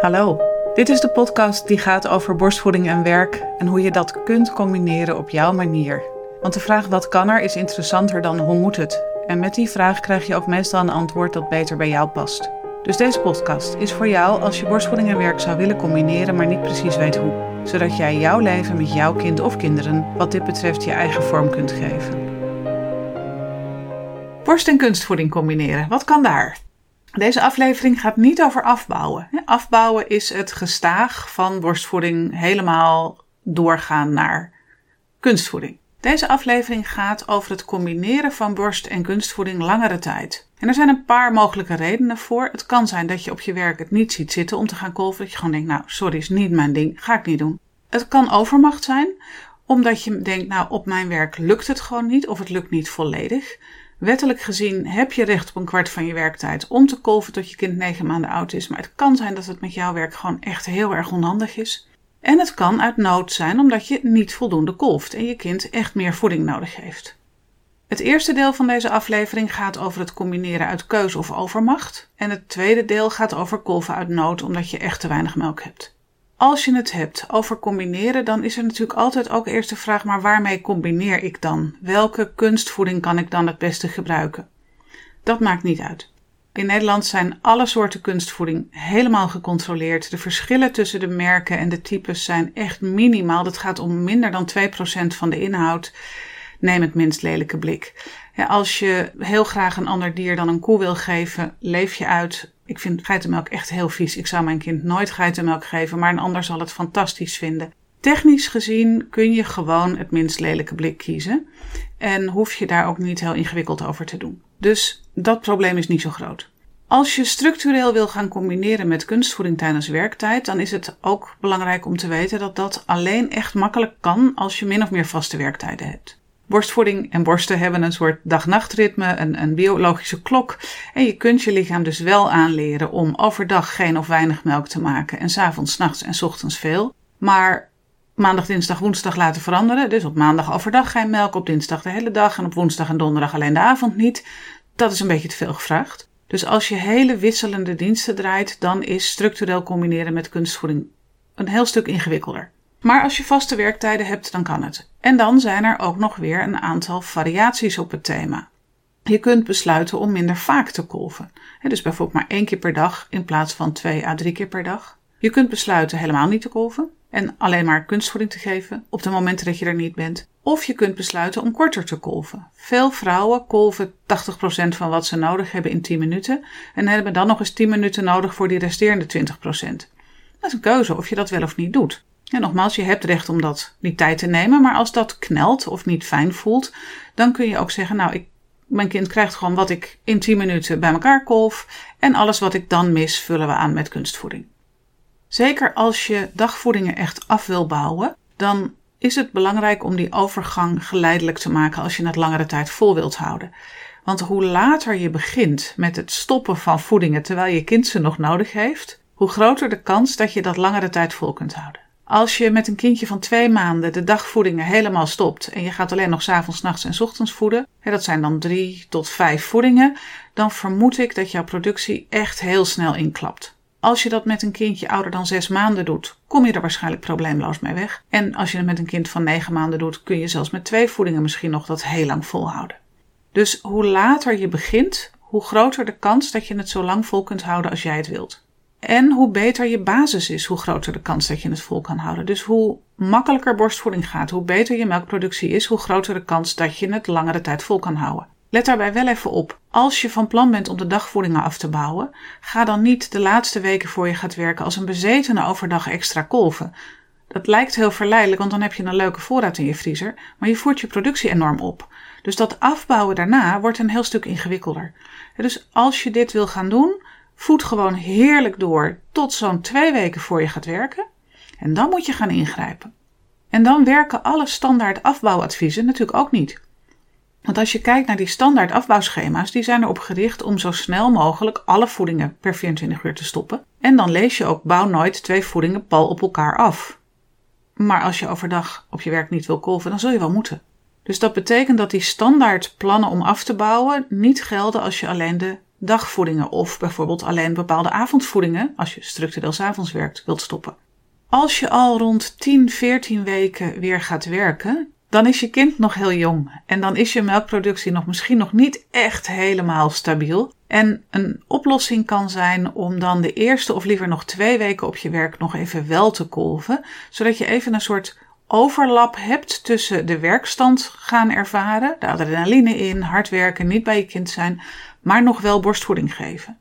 Hallo, dit is de podcast die gaat over borstvoeding en werk en hoe je dat kunt combineren op jouw manier. Want de vraag wat kan er is interessanter dan hoe moet het. En met die vraag krijg je ook meestal een antwoord dat beter bij jou past. Dus deze podcast is voor jou als je borstvoeding en werk zou willen combineren, maar niet precies weet hoe. Zodat jij jouw leven met jouw kind of kinderen wat dit betreft je eigen vorm kunt geven. Borst- en kunstvoeding combineren, wat kan daar? Deze aflevering gaat niet over afbouwen. Afbouwen is het gestaag van borstvoeding helemaal doorgaan naar kunstvoeding. Deze aflevering gaat over het combineren van borst- en kunstvoeding langere tijd. En er zijn een paar mogelijke redenen voor. Het kan zijn dat je op je werk het niet ziet zitten om te gaan kolven. Dat je gewoon denkt, nou, sorry, is niet mijn ding, ga ik niet doen. Het kan overmacht zijn, omdat je denkt, nou, op mijn werk lukt het gewoon niet of het lukt niet volledig. Wettelijk gezien heb je recht op een kwart van je werktijd om te kolven tot je kind negen maanden oud is. Maar het kan zijn dat het met jouw werk gewoon echt heel erg onhandig is. En het kan uit nood zijn omdat je niet voldoende kolft en je kind echt meer voeding nodig heeft. Het eerste deel van deze aflevering gaat over het combineren uit keuze of overmacht. En het tweede deel gaat over kolven uit nood omdat je echt te weinig melk hebt. Als je het hebt over combineren, dan is er natuurlijk altijd ook eerst de vraag: maar waarmee combineer ik dan? Welke kunstvoeding kan ik dan het beste gebruiken? Dat maakt niet uit. In Nederland zijn alle soorten kunstvoeding helemaal gecontroleerd. De verschillen tussen de merken en de types zijn echt minimaal. Dat gaat om minder dan 2% van de inhoud. Neem het minst lelijke blik. als je heel graag een ander dier dan een koe wil geven, leef je uit ik vind geitenmelk echt heel vies. Ik zou mijn kind nooit geitenmelk geven, maar een ander zal het fantastisch vinden. Technisch gezien kun je gewoon het minst lelijke blik kiezen. En hoef je daar ook niet heel ingewikkeld over te doen. Dus dat probleem is niet zo groot. Als je structureel wil gaan combineren met kunstvoeding tijdens werktijd, dan is het ook belangrijk om te weten dat dat alleen echt makkelijk kan als je min of meer vaste werktijden hebt. Borstvoeding en borsten hebben een soort dag-nachtritme, een, een biologische klok. En je kunt je lichaam dus wel aanleren om overdag geen of weinig melk te maken en s'avonds, nachts en ochtends veel. Maar maandag, dinsdag, woensdag laten veranderen. Dus op maandag overdag geen melk, op dinsdag de hele dag en op woensdag en donderdag alleen de avond niet. Dat is een beetje te veel gevraagd. Dus als je hele wisselende diensten draait, dan is structureel combineren met kunstvoeding een heel stuk ingewikkelder. Maar als je vaste werktijden hebt, dan kan het. En dan zijn er ook nog weer een aantal variaties op het thema. Je kunt besluiten om minder vaak te kolven. Dus bijvoorbeeld maar één keer per dag in plaats van twee à drie keer per dag. Je kunt besluiten helemaal niet te kolven en alleen maar kunstvoeding te geven op de momenten dat je er niet bent. Of je kunt besluiten om korter te kolven. Veel vrouwen kolven 80% van wat ze nodig hebben in 10 minuten en hebben dan nog eens 10 minuten nodig voor die resterende 20%. Dat is een keuze of je dat wel of niet doet. En nogmaals, je hebt recht om dat die tijd te nemen, maar als dat knelt of niet fijn voelt, dan kun je ook zeggen: Nou, ik, mijn kind krijgt gewoon wat ik in 10 minuten bij elkaar kolf en alles wat ik dan mis, vullen we aan met kunstvoeding. Zeker als je dagvoedingen echt af wil bouwen, dan is het belangrijk om die overgang geleidelijk te maken als je het langere tijd vol wilt houden. Want hoe later je begint met het stoppen van voedingen terwijl je kind ze nog nodig heeft, hoe groter de kans dat je dat langere tijd vol kunt houden. Als je met een kindje van twee maanden de dagvoedingen helemaal stopt en je gaat alleen nog s avonds, nachts en ochtends voeden, hè, dat zijn dan drie tot vijf voedingen, dan vermoed ik dat jouw productie echt heel snel inklapt. Als je dat met een kindje ouder dan zes maanden doet, kom je er waarschijnlijk probleemloos mee weg. En als je het met een kind van negen maanden doet, kun je zelfs met twee voedingen misschien nog dat heel lang volhouden. Dus hoe later je begint, hoe groter de kans dat je het zo lang vol kunt houden als jij het wilt. En hoe beter je basis is, hoe groter de kans dat je het vol kan houden. Dus hoe makkelijker borstvoeding gaat, hoe beter je melkproductie is, hoe groter de kans dat je het langere tijd vol kan houden. Let daarbij wel even op. Als je van plan bent om de dagvoedingen af te bouwen, ga dan niet de laatste weken voor je gaat werken als een bezetene overdag extra kolven. Dat lijkt heel verleidelijk, want dan heb je een leuke voorraad in je vriezer, maar je voert je productie enorm op. Dus dat afbouwen daarna wordt een heel stuk ingewikkelder. Dus als je dit wil gaan doen, Voed gewoon heerlijk door tot zo'n twee weken voor je gaat werken. En dan moet je gaan ingrijpen. En dan werken alle standaard afbouwadviezen natuurlijk ook niet. Want als je kijkt naar die standaard afbouwschema's, die zijn erop gericht om zo snel mogelijk alle voedingen per 24 uur te stoppen. En dan lees je ook bouw nooit twee voedingen pal op elkaar af. Maar als je overdag op je werk niet wil kolven, dan zul je wel moeten. Dus dat betekent dat die standaard plannen om af te bouwen niet gelden als je alleen de dagvoedingen of bijvoorbeeld alleen bepaalde avondvoedingen, als je structureel s'avonds werkt, wilt stoppen. Als je al rond 10, 14 weken weer gaat werken, dan is je kind nog heel jong en dan is je melkproductie nog misschien nog niet echt helemaal stabiel. En een oplossing kan zijn om dan de eerste of liever nog twee weken op je werk nog even wel te kolven, zodat je even een soort overlap hebt tussen de werkstand gaan ervaren, de adrenaline in, hard werken, niet bij je kind zijn, maar nog wel borstvoeding geven.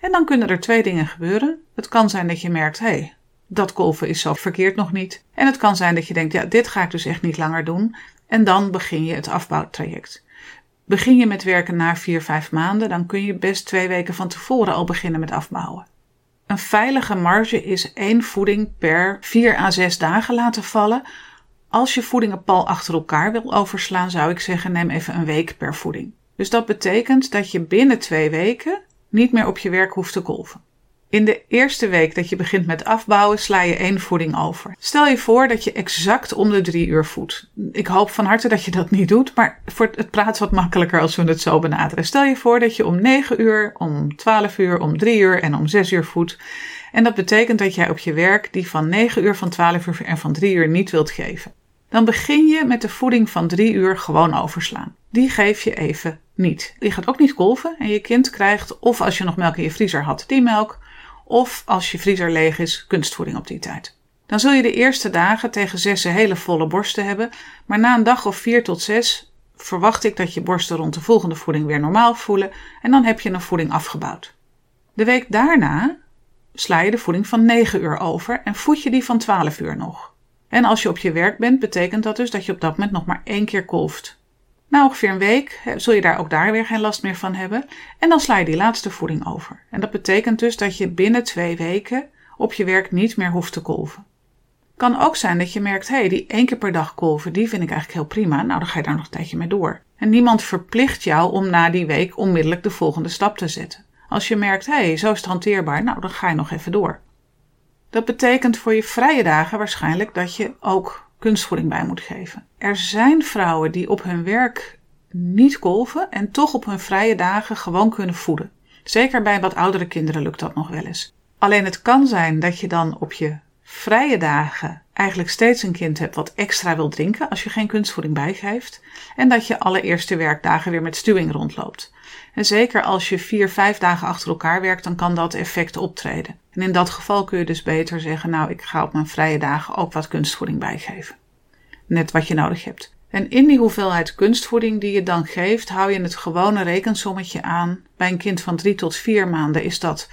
En dan kunnen er twee dingen gebeuren. Het kan zijn dat je merkt, hé, hey, dat kolven is zo verkeerd nog niet. En het kan zijn dat je denkt, ja, dit ga ik dus echt niet langer doen. En dan begin je het afbouwtraject. Begin je met werken na vier, vijf maanden, dan kun je best twee weken van tevoren al beginnen met afbouwen. Een veilige marge is één voeding per vier à zes dagen laten vallen. Als je voedingen pal achter elkaar wil overslaan, zou ik zeggen neem even een week per voeding. Dus dat betekent dat je binnen twee weken niet meer op je werk hoeft te kolven. In de eerste week dat je begint met afbouwen, sla je één voeding over. Stel je voor dat je exact om de drie uur voedt. Ik hoop van harte dat je dat niet doet, maar voor het praat wat makkelijker als we het zo benaderen. Stel je voor dat je om 9 uur, om 12 uur, om 3 uur en om 6 uur voedt. En dat betekent dat jij op je werk die van 9 uur, van 12 uur en van 3 uur niet wilt geven. Dan begin je met de voeding van 3 uur gewoon overslaan. Die geef je even niet. Je gaat ook niet kolven en je kind krijgt, of als je nog melk in je vriezer had, die melk of als je vriezer leeg is, kunstvoeding op die tijd. Dan zul je de eerste dagen tegen zessen hele volle borsten hebben, maar na een dag of vier tot zes verwacht ik dat je borsten rond de volgende voeding weer normaal voelen en dan heb je een voeding afgebouwd. De week daarna sla je de voeding van 9 uur over en voed je die van 12 uur nog. En als je op je werk bent, betekent dat dus dat je op dat moment nog maar één keer kolft. Na ongeveer een week zul je daar ook daar weer geen last meer van hebben. En dan sla je die laatste voeding over. En dat betekent dus dat je binnen twee weken op je werk niet meer hoeft te kolven. Kan ook zijn dat je merkt, hé, hey, die één keer per dag kolven, die vind ik eigenlijk heel prima. Nou, dan ga je daar nog een tijdje mee door. En niemand verplicht jou om na die week onmiddellijk de volgende stap te zetten. Als je merkt, hé, hey, zo is het hanteerbaar, nou, dan ga je nog even door. Dat betekent voor je vrije dagen waarschijnlijk dat je ook kunstvoeding bij moet geven. Er zijn vrouwen die op hun werk niet kolven en toch op hun vrije dagen gewoon kunnen voeden. Zeker bij wat oudere kinderen lukt dat nog wel eens. Alleen het kan zijn dat je dan op je vrije dagen eigenlijk steeds een kind hebt wat extra wil drinken als je geen kunstvoeding bijgeeft. En dat je alle eerste werkdagen weer met stuwing rondloopt. En zeker als je vier, vijf dagen achter elkaar werkt, dan kan dat effect optreden. En in dat geval kun je dus beter zeggen, nou ik ga op mijn vrije dagen ook wat kunstvoeding bijgeven. Net wat je nodig hebt. En in die hoeveelheid kunstvoeding die je dan geeft, hou je het gewone rekensommetje aan. Bij een kind van 3 tot 4 maanden is dat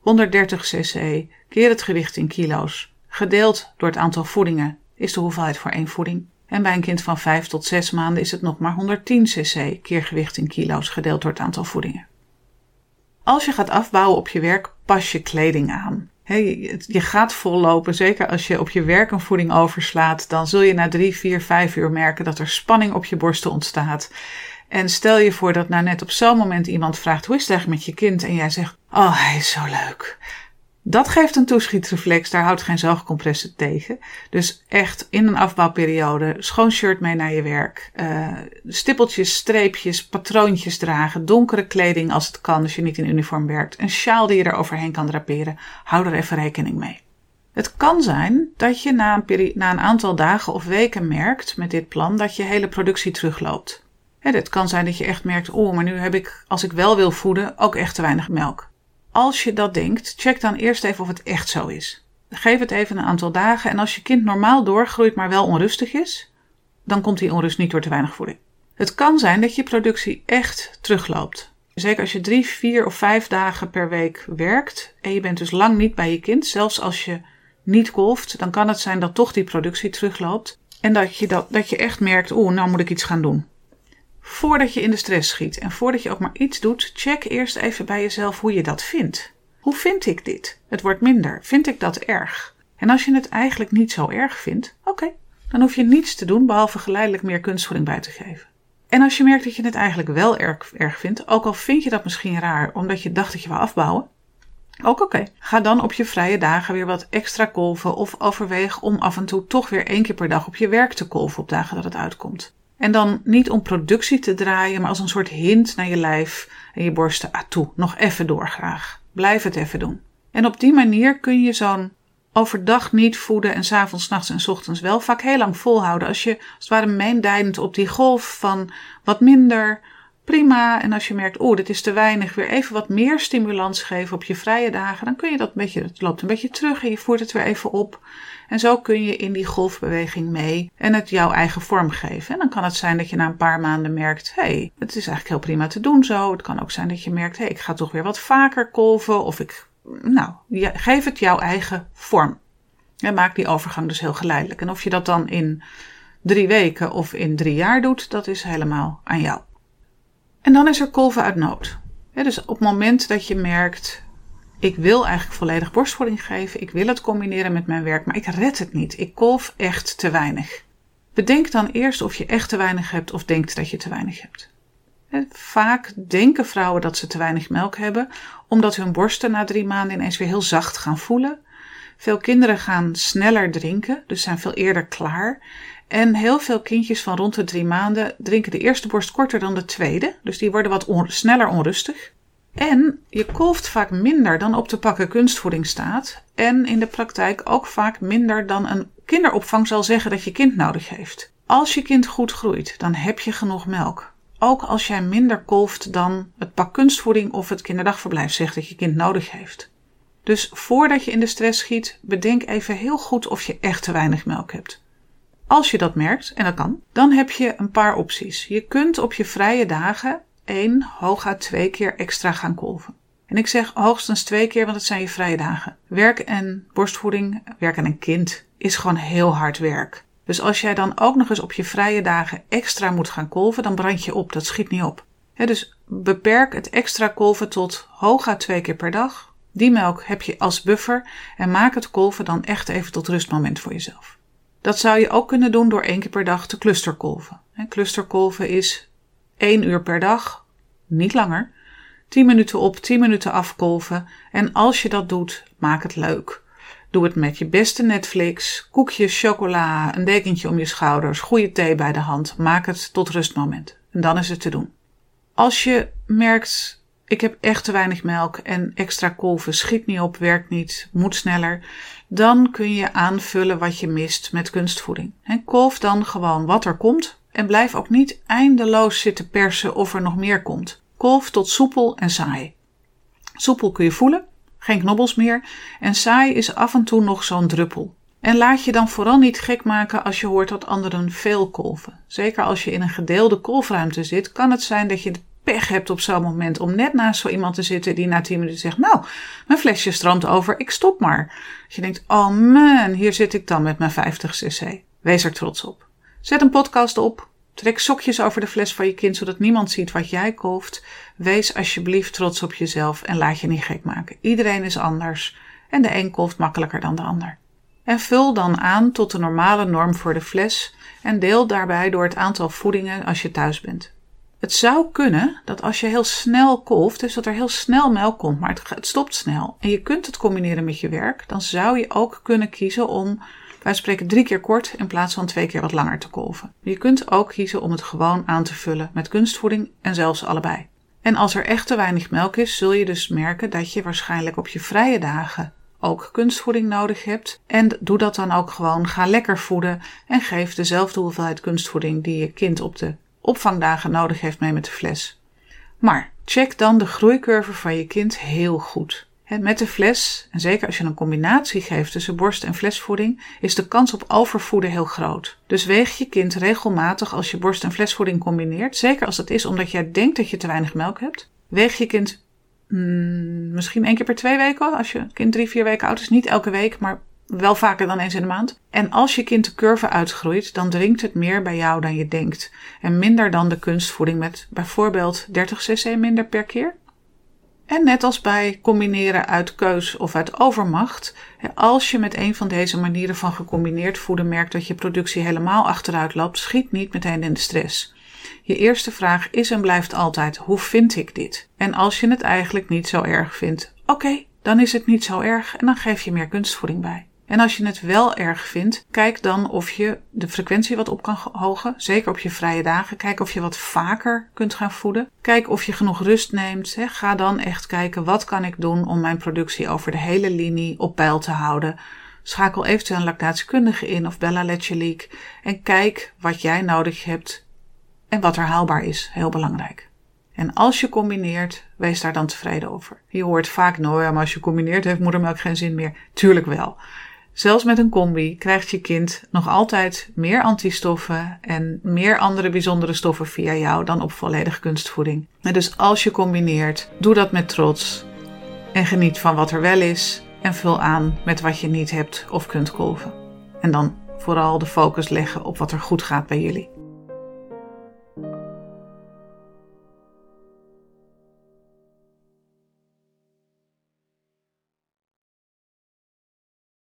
130 cc keer het gewicht in kilo's, gedeeld door het aantal voedingen, is de hoeveelheid voor één voeding. En bij een kind van 5 tot 6 maanden is het nog maar 110 cc keer gewicht in kilo's, gedeeld door het aantal voedingen. Als je gaat afbouwen op je werk, pas je kleding aan. je gaat vollopen, zeker als je op je werk een voeding overslaat, dan zul je na 3, 4, 5 uur merken dat er spanning op je borsten ontstaat. En stel je voor dat nou net op zo'n moment iemand vraagt: hoe is het eigenlijk met je kind? En jij zegt: Oh, hij is zo leuk. Dat geeft een toeschietreflex, daar houdt geen zelfcompressie tegen. Dus echt in een afbouwperiode schoon shirt mee naar je werk. Uh, stippeltjes, streepjes, patroontjes dragen. Donkere kleding als het kan, als je niet in uniform werkt. Een sjaal die je er overheen kan draperen. Hou er even rekening mee. Het kan zijn dat je na een, na een aantal dagen of weken merkt met dit plan dat je hele productie terugloopt. Het kan zijn dat je echt merkt, oh, maar nu heb ik, als ik wel wil voeden, ook echt te weinig melk. Als je dat denkt, check dan eerst even of het echt zo is. Geef het even een aantal dagen en als je kind normaal doorgroeit, maar wel onrustig is, dan komt die onrust niet door te weinig voeding. Het kan zijn dat je productie echt terugloopt. Zeker als je drie, vier of vijf dagen per week werkt en je bent dus lang niet bij je kind, zelfs als je niet kolft, dan kan het zijn dat toch die productie terugloopt. En dat je, dat, dat je echt merkt, oeh, nou moet ik iets gaan doen. Voordat je in de stress schiet en voordat je ook maar iets doet, check eerst even bij jezelf hoe je dat vindt. Hoe vind ik dit? Het wordt minder. Vind ik dat erg? En als je het eigenlijk niet zo erg vindt, oké, dan hoef je niets te doen behalve geleidelijk meer kunstvoeding bij te geven. En als je merkt dat je het eigenlijk wel erg, erg vindt, ook al vind je dat misschien raar omdat je dacht dat je wou afbouwen, ook oké. Ga dan op je vrije dagen weer wat extra kolven of overweeg om af en toe toch weer één keer per dag op je werk te kolven op dagen dat het uitkomt. En dan niet om productie te draaien, maar als een soort hint naar je lijf en je borsten. Ah, toe, nog even door graag. Blijf het even doen. En op die manier kun je zo'n overdag niet voeden en s'avonds, nachts en ochtends wel vaak heel lang volhouden. Als je als het ware meendijnend op die golf van wat minder, prima. En als je merkt, oh, dit is te weinig, weer even wat meer stimulans geven op je vrije dagen, dan kun je dat een beetje, het loopt een beetje terug en je voert het weer even op. En zo kun je in die golfbeweging mee en het jouw eigen vorm geven. En dan kan het zijn dat je na een paar maanden merkt: hé, hey, het is eigenlijk heel prima te doen zo. Het kan ook zijn dat je merkt: hé, hey, ik ga toch weer wat vaker kolven. Of ik, nou, geef het jouw eigen vorm. En maak die overgang dus heel geleidelijk. En of je dat dan in drie weken of in drie jaar doet, dat is helemaal aan jou. En dan is er kolven uit nood. dus op het moment dat je merkt, ik wil eigenlijk volledig borstvoeding geven, ik wil het combineren met mijn werk, maar ik red het niet. Ik kolf echt te weinig. Bedenk dan eerst of je echt te weinig hebt of denkt dat je te weinig hebt. Vaak denken vrouwen dat ze te weinig melk hebben, omdat hun borsten na drie maanden ineens weer heel zacht gaan voelen. Veel kinderen gaan sneller drinken, dus zijn veel eerder klaar. En heel veel kindjes van rond de drie maanden drinken de eerste borst korter dan de tweede. Dus die worden wat sneller onrustig. En je kolft vaak minder dan op de pakken kunstvoeding staat. En in de praktijk ook vaak minder dan een kinderopvang zal zeggen dat je kind nodig heeft. Als je kind goed groeit, dan heb je genoeg melk. Ook als jij minder kolft dan het pak kunstvoeding of het kinderdagverblijf zegt dat je kind nodig heeft. Dus voordat je in de stress schiet, bedenk even heel goed of je echt te weinig melk hebt. Als je dat merkt, en dat kan, dan heb je een paar opties. Je kunt op je vrije dagen één, hooguit twee keer extra gaan kolven. En ik zeg hoogstens twee keer, want het zijn je vrije dagen. Werk en borstvoeding, werk aan een kind, is gewoon heel hard werk. Dus als jij dan ook nog eens op je vrije dagen extra moet gaan kolven, dan brand je op. Dat schiet niet op. dus beperk het extra kolven tot hooguit twee keer per dag. Die melk heb je als buffer en maak het kolven dan echt even tot rustmoment voor jezelf. Dat zou je ook kunnen doen door één keer per dag te clusterkolven. Clusterkolven is één uur per dag, niet langer. 10 minuten op, 10 minuten afkolven. En als je dat doet, maak het leuk. Doe het met je beste Netflix, koekjes, chocola, een dekentje om je schouders, goede thee bij de hand. Maak het tot rustmoment. En dan is het te doen. Als je merkt ik heb echt te weinig melk en extra kolven schiet niet op, werkt niet, moet sneller. Dan kun je aanvullen wat je mist met kunstvoeding. En kolf dan gewoon wat er komt en blijf ook niet eindeloos zitten persen of er nog meer komt. Kolf tot soepel en saai. Soepel kun je voelen, geen knobbels meer, en saai is af en toe nog zo'n druppel. En laat je dan vooral niet gek maken als je hoort dat anderen veel kolven. Zeker als je in een gedeelde kolfruimte zit, kan het zijn dat je pech hebt op zo'n moment om net naast zo iemand te zitten die na 10 minuten zegt: Nou, mijn flesje stroomt over, ik stop maar. Als je denkt: Oh man, hier zit ik dan met mijn 50 cc. Wees er trots op. Zet een podcast op. Trek sokjes over de fles van je kind zodat niemand ziet wat jij kolft. Wees alsjeblieft trots op jezelf en laat je niet gek maken. Iedereen is anders en de een kolft makkelijker dan de ander. En vul dan aan tot de normale norm voor de fles en deel daarbij door het aantal voedingen als je thuis bent. Het zou kunnen dat als je heel snel kolft, dus dat er heel snel melk komt, maar het, stopt snel. En je kunt het combineren met je werk, dan zou je ook kunnen kiezen om, wij spreken drie keer kort in plaats van twee keer wat langer te kolven. Je kunt ook kiezen om het gewoon aan te vullen met kunstvoeding en zelfs allebei. En als er echt te weinig melk is, zul je dus merken dat je waarschijnlijk op je vrije dagen ook kunstvoeding nodig hebt. En doe dat dan ook gewoon. Ga lekker voeden en geef dezelfde hoeveelheid kunstvoeding die je kind op de opvangdagen nodig heeft mee met de fles. Maar check dan de groeicurve van je kind heel goed. Met de fles, en zeker als je een combinatie geeft tussen borst- en flesvoeding, is de kans op overvoeden heel groot. Dus weeg je kind regelmatig als je borst- en flesvoeding combineert, zeker als dat is omdat jij denkt dat je te weinig melk hebt. Weeg je kind mm, misschien één keer per twee weken, als je kind drie, vier weken oud is. Niet elke week, maar wel vaker dan eens in de maand. En als je kind de curve uitgroeit, dan drinkt het meer bij jou dan je denkt. En minder dan de kunstvoeding met bijvoorbeeld 30 cc minder per keer. En net als bij combineren uit keus of uit overmacht, als je met een van deze manieren van gecombineerd voeden merkt dat je productie helemaal achteruit loopt, schiet niet meteen in de stress. Je eerste vraag is en blijft altijd: hoe vind ik dit? En als je het eigenlijk niet zo erg vindt, oké, dan is het niet zo erg en dan geef je meer kunstvoeding bij. En als je het wel erg vindt, kijk dan of je de frequentie wat op kan hogen. Zeker op je vrije dagen. Kijk of je wat vaker kunt gaan voeden. Kijk of je genoeg rust neemt. Ga dan echt kijken wat kan ik doen om mijn productie over de hele linie op peil te houden. Schakel eventueel een lactatiekundige in of Bella Leak en kijk wat jij nodig hebt en wat er haalbaar is. Heel belangrijk. En als je combineert, wees daar dan tevreden over. Je hoort vaak, nou ja, maar als je combineert heeft moedermelk geen zin meer. Tuurlijk wel. Zelfs met een combi krijgt je kind nog altijd meer antistoffen en meer andere bijzondere stoffen via jou dan op volledige kunstvoeding. Dus als je combineert, doe dat met trots en geniet van wat er wel is en vul aan met wat je niet hebt of kunt kolven. En dan vooral de focus leggen op wat er goed gaat bij jullie.